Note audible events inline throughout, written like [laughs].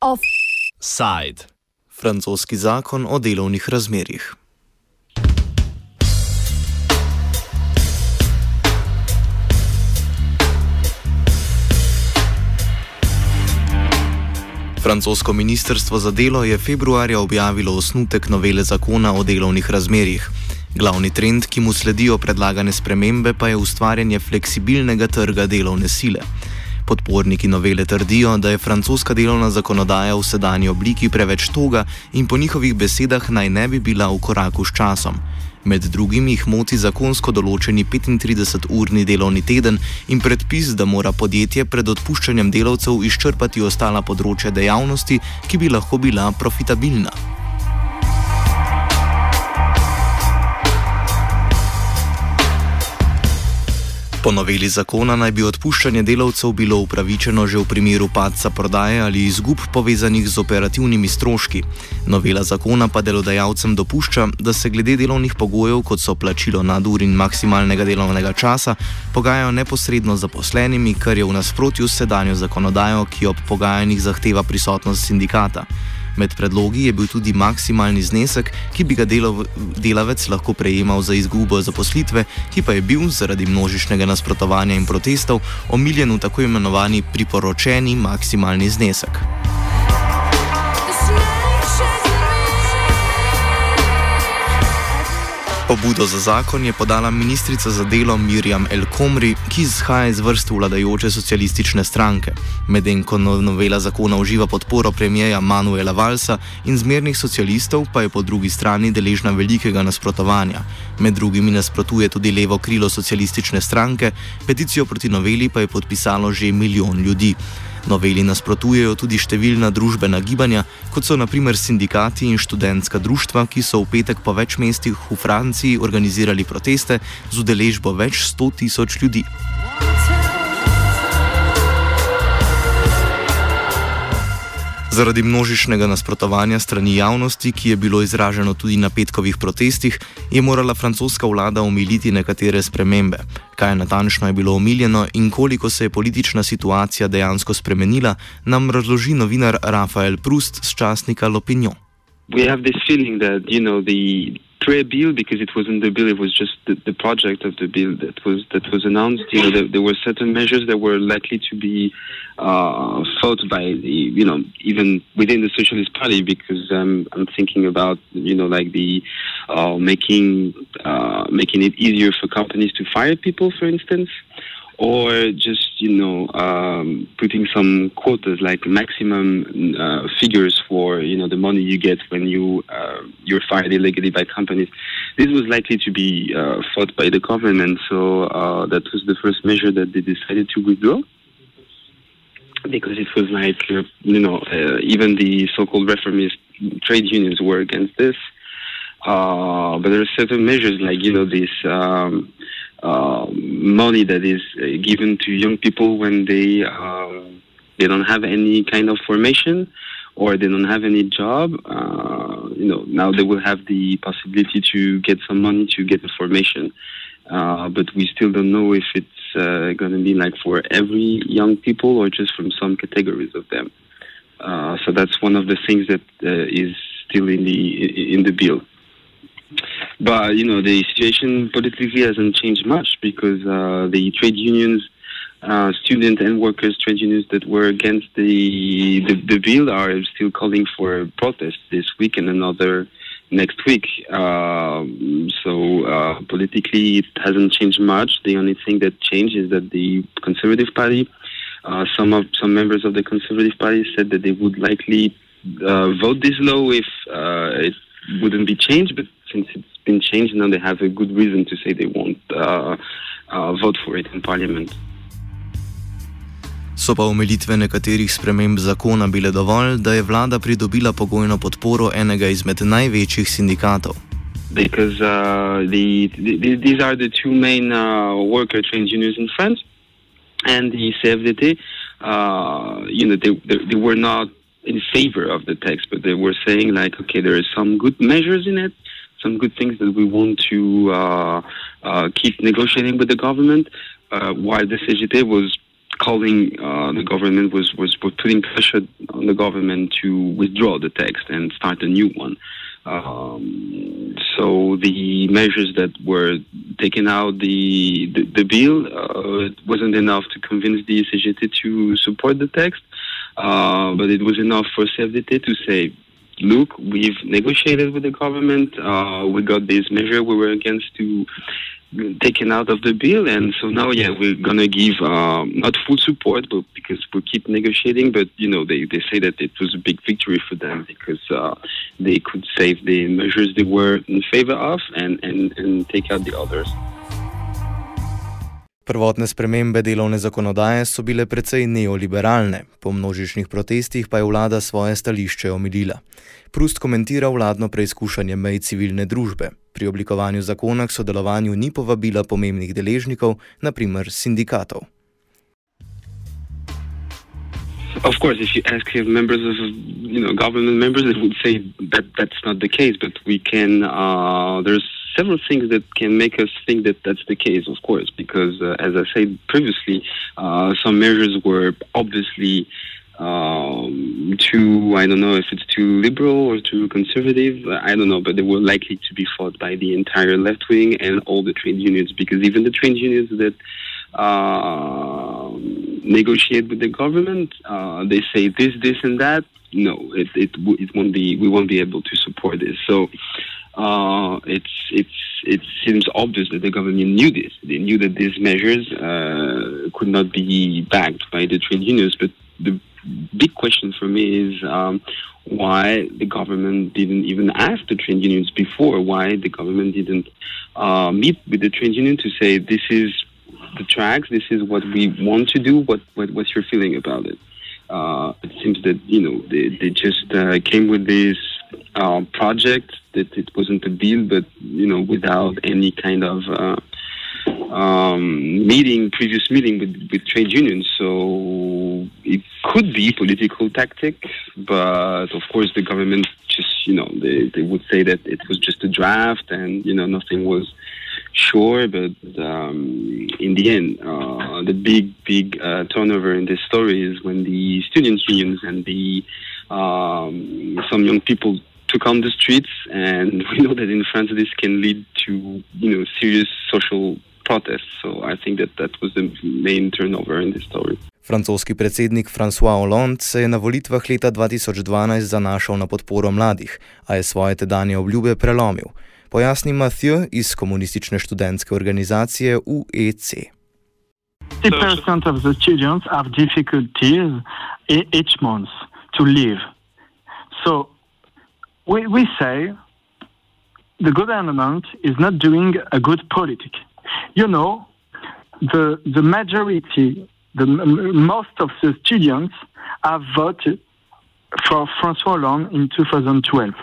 Offside. Francoski zakon o delovnih razmerjih. Francosko ministrstvo za delo je februarja objavilo osnutek novele zakona o delovnih razmerjih. Glavni trend, ki mu sledijo predlagane spremembe, pa je ustvarjanje fleksibilnega trga delovne sile. Podporniki novele trdijo, da je francoska delovna zakonodaja v sedanji obliki preveč toga in po njihovih besedah naj ne bi bila v koraku s časom. Med drugim jih moti zakonsko določeni 35-urni delovni teden in predpis, da mora podjetje pred odpuščanjem delavcev izčrpati ostala področja dejavnosti, ki bi lahko bila profitabilna. Po noveli zakona naj bi odpuščanje delavcev bilo upravičeno že v primeru padca prodaje ali izgub povezanih z operativnimi stroški. Novela zakona pa delodajalcem dopušča, da se glede delovnih pogojev, kot so plačilo nadur in maksimalnega delovnega časa, pogajajo neposredno z zaposlenimi, kar je v nasprotju s sedanjo zakonodajo, ki ob pogajanjih zahteva prisotnost sindikata. Med predlogi je bil tudi maksimalni znesek, ki bi ga delavec lahko prejemal za izgubo zaposlitve, ki pa je bil zaradi množičnega nasprotovanja in protestov omiljen v tako imenovani priporočeni maksimalni znesek. Pobudo za zakon je podala ministrica za delo Mirjam El Komri, ki izhaja iz vrst vladajoče socialistične stranke. Medtem ko novela zakona uživa podporo premijeja Manuela Valsa in zmernih socialistov, pa je po drugi strani deležna velikega nasprotovanja. Med drugimi nasprotuje tudi levo krilo socialistične stranke, peticijo proti noveli pa je podpisalo že milijon ljudi. Noveli nasprotujejo tudi številna družbena gibanja, kot so naprimer sindikati in študentska društva, ki so v petek po več mestih v Franciji organizirali proteste z udeležbo več sto tisoč ljudi. Zaradi množičnega nasprotovanja strani javnosti, ki je bilo izraženo tudi na petkovih protestih, je morala francoska vlada omiliti nekatere spremembe. Kaj natančno je bilo omiljeno in koliko se je politična situacija dejansko spremenila, nam razloži novinar Rafael Prust z časnika L'Opinion. Pre-bill because it wasn't the bill; it was just the, the, project of the bill that was that was announced. You know, there, there were certain measures that were likely to be uh, fought by you know even within the Socialist Party because um, I'm thinking about you know like the uh, making uh, making it easier for companies to fire people, for instance or just you know um, putting some quotas like maximum uh, figures for you know the money you get when you uh, you're fired illegally by companies. This was likely to be uh, fought by the government, so uh, that was the first measure that they decided to withdraw because it was like uh, you know uh, even the so-called reformist trade unions were against this. but there are certain measures like you know this. Um, money that is uh, given to young people when they um, they don't have any kind of formation or they don't have any job. Uh, you know, now they will have the possibility to get some money to get a formation, uh, but we still don't know if it's uh, going to be like for every young people or just from some categories of them. Uh, so that's one of the things that is still in the in the bill. But you know, the situation politically hasn't changed much because uh, the trade unions, uh, student and workers trade unions that were against the, the, the bill are still calling for protests this week and another next week. Uh, so uh, politically, it hasn't changed much. The only thing that changed is that the Conservative Party, uh, some of some members of the Conservative Party said that they would likely uh, vote this law if it wouldn't be changed, but since it's been changed, now they have a good reason to say they won't uh, uh, vote for it in parliament. So pa omilitve nekaterih sprememb zakona bile dovolj, da je vlada pridobila pogojno podporo enega izmed največjih sindikatov. Because uh, the, the, these are the two main uh, worker trade unions in France, and the CFDT, uh, you know, they, they, they were not in favor of the text, but they were saying like, okay, there are some good measures in it, some good things that we want to uh, uh, keep negotiating with the government, uh, while the CGT was calling uh, the government was, was putting pressure on the government to withdraw the text and start a new one. Um, so the measures that were taken out the the, the bill uh, wasn't enough to convince the CGT to support the text, uh, but it was enough for CFDT to say, "Look, we've negotiated with the government. Uh, we got this measure we were against to taken out of the bill, and so now, yeah, we're gonna give um, not full support, but because we keep negotiating. But you know, they, they say that it was a big victory for them because uh, they could save the measures they were in favor of and and and take out the others. Prvotne spremembe delovne zakonodaje so bile precej neoliberalne, po množičnih protestih pa je vlada svoje stališče omilila. Prust komentira vladno preizkušanje mej civilne družbe. Pri oblikovanju zakona k sodelovanju ni povabila pomembnih deležnikov, naprimer sindikatov. Of course, if you ask members of you know government members, they would say that that's not the case. But we can. Uh, there's several things that can make us think that that's the case. Of course, because uh, as I said previously, uh, some measures were obviously um, too, I don't know if it's too liberal or too conservative, I don't know, but they were likely to be fought by the entire left wing and all the trade unions because even the trade unions that uh, negotiate with the government, uh, they say this, this, and that. No, it, it, it won't be, we won't be able to support this. So, uh, it's it's it seems obvious that the government knew this. They knew that these measures uh, could not be backed by the trade unions. But the big question for me is um, why the government didn't even ask the trade unions before. Why the government didn't uh, meet with the trade union to say this is the tracks, this is what we want to do. What, what what's your feeling about it? Uh, it seems that you know they they just uh, came with this uh, project that it wasn't a deal, but you know without any kind of uh, um, meeting, previous meeting with, with trade unions. So it could be political tactic, but of course the government just, you know, they, they would say that it was just a draft and, you know, nothing was sure. But um, in the end, uh, the big, big uh, turnover in this story is when the students' unions and the um, some young people took on the streets, and [laughs] we know that in France this can lead to you know serious social protests. So I think that that was the main turnover in this story. Francoski predsednik François Hollande se je na volitvah leta 2012 zanašal na podporo mladih, a je svoje tedanje obljube prelomil. Pojasni Mathieu iz komunistične študentske organizacije UEC. 50% of the students have difficulties each month to live. So we, we say the government is not doing a good politics. you know, the the majority, the most of the students have voted for François Hollande in 2012.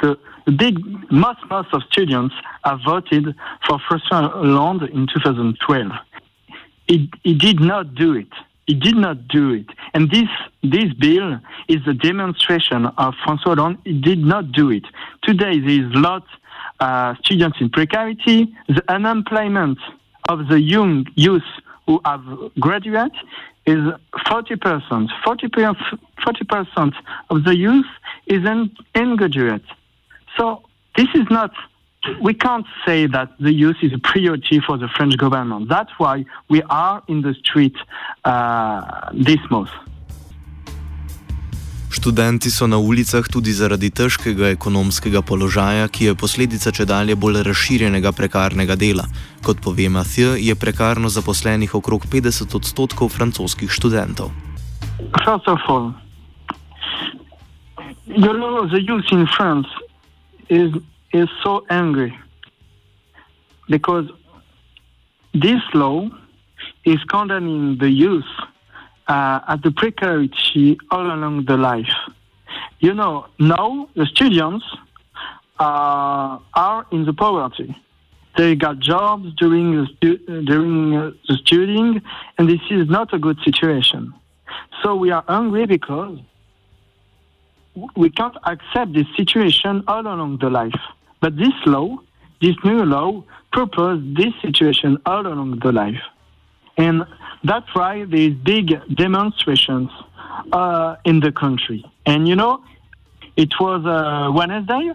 The, the big most most of students have voted for François Hollande in 2012. He, he did not do it. He did not do it. And this this bill is a demonstration of François Hollande. He did not do it. Today there is lots uh, students in precarity, the unemployment of the young youth who have graduated is 40%. 40%, 40% of the youth is in, in graduate. So this is not, we can't say that the youth is a priority for the French government. That's why we are in the street uh, this month. Študenti so na ulicah tudi zaradi težkega ekonomskega položaja, ki je posledica če dalje bolj razširjenega prekarnega dela. Kot pove Mathieu, je prekarno zaposlenih okrog 50 odstotkov francoskih študentov. First of all, you know, the youth in France is, is so angry because this law is condemning the youth uh, at the precarity all along the life. You know, now the students uh, are in the poverty. They got jobs during the stu- during uh, the studying, and this is not a good situation. So we are angry because we can't accept this situation all along the life. But this law, this new law, proposed this situation all along the life. And that's why there's big demonstrations uh, in the country. And you know, it was uh, Wednesday,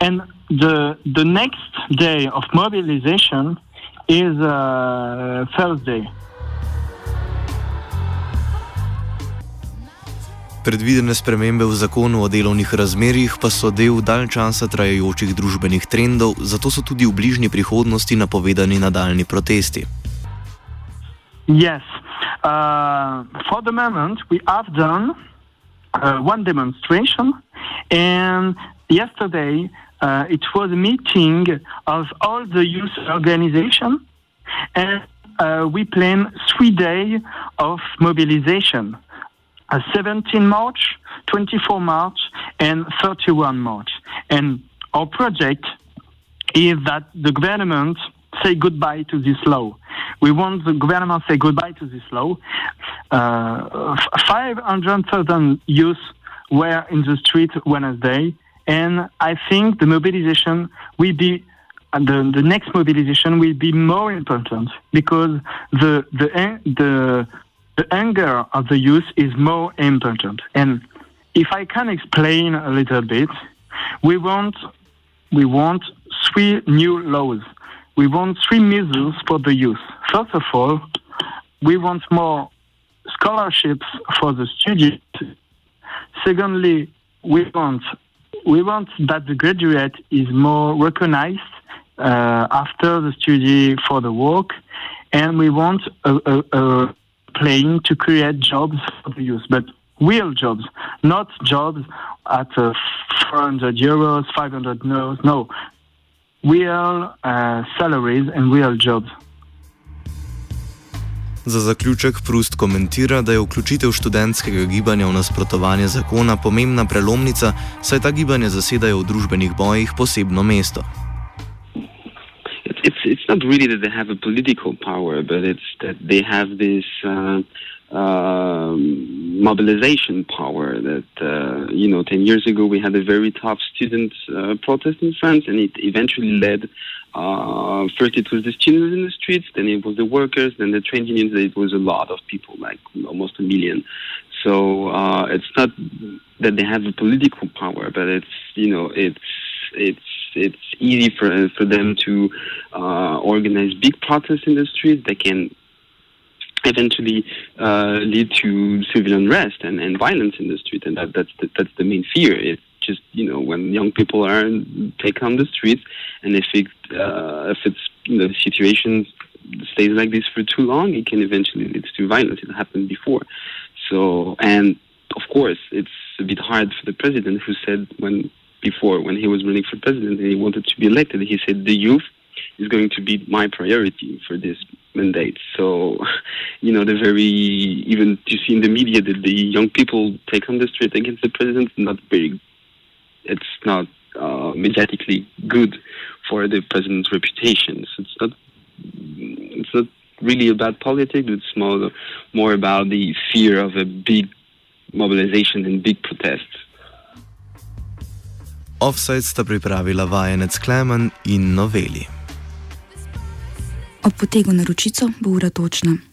and the the next day of mobilization is uh, Thursday. Predvidene spremembe v zakonu o delovnih razmerjih pa so del dalj časa trajajočih družbenih trendov, zato so tudi v bližnji prihodnosti napovedani nadaljni protesti. Yes. Uh, for the moment, we have done uh, one demonstration, and yesterday uh, it was a meeting of all the youth organizations, and uh, we planned three days of mobilization: uh, 17 March, 24 March, and 31 March. And our project is that the government say goodbye to this law. We want the government say goodbye to this law. Uh, 500,000 youth were in the street Wednesday, and I think the mobilization will be the, the next mobilization will be more important because the the the the anger of the youth is more important. And if I can explain a little bit, we want we want three new laws we want three measures for the youth. First of all, we want more scholarships for the students. Secondly, we want we want that the graduate is more recognized uh, after the study for the work, and we want a, a, a plan to create jobs for the youth, but real jobs, not jobs at uh, 400 euros, 500 euros. No, real uh, salaries and real jobs. Za zaključek Prust komentira, da je vključitev študentskega gibanja v nasprotovanje zakona pomembna prelomnica, saj ta gibanja zasedajo v družbenih bojih posebno mesto. Not really that they have a political power, but it's that they have this uh, um, mobilization power that, uh, you know, 10 years ago we had a very tough student uh, protest in France and it eventually led, uh, first it was the students in the streets, then it was the workers, then the trade unions, it was a lot of people, like almost a million. So uh, it's not that they have a political power, but it's, you know, it's, it's, it's easy for, for them to uh, organize big protests in the streets. They can eventually uh, lead to civil unrest and, and violence in the street, and that, that's the, that's the main fear. It's just you know when young people are taken on the streets, and if it uh, if it's you know the situation stays like this for too long, it can eventually lead to violence. It happened before, so and of course it's a bit hard for the president who said when before when he was running for president and he wanted to be elected, he said the youth is going to be my priority for this mandate. So, [laughs] you know, the very even you see in the media that the young people take on the street against the president. Not very. It's not uh, mediatically good for the president's reputation. So it's not. It's not really about politics. It's more more about the fear of a big mobilization and big protests. Offside sta pripravila vajenec Klemen in noveli. Ob potegu na ročico bo ura točna.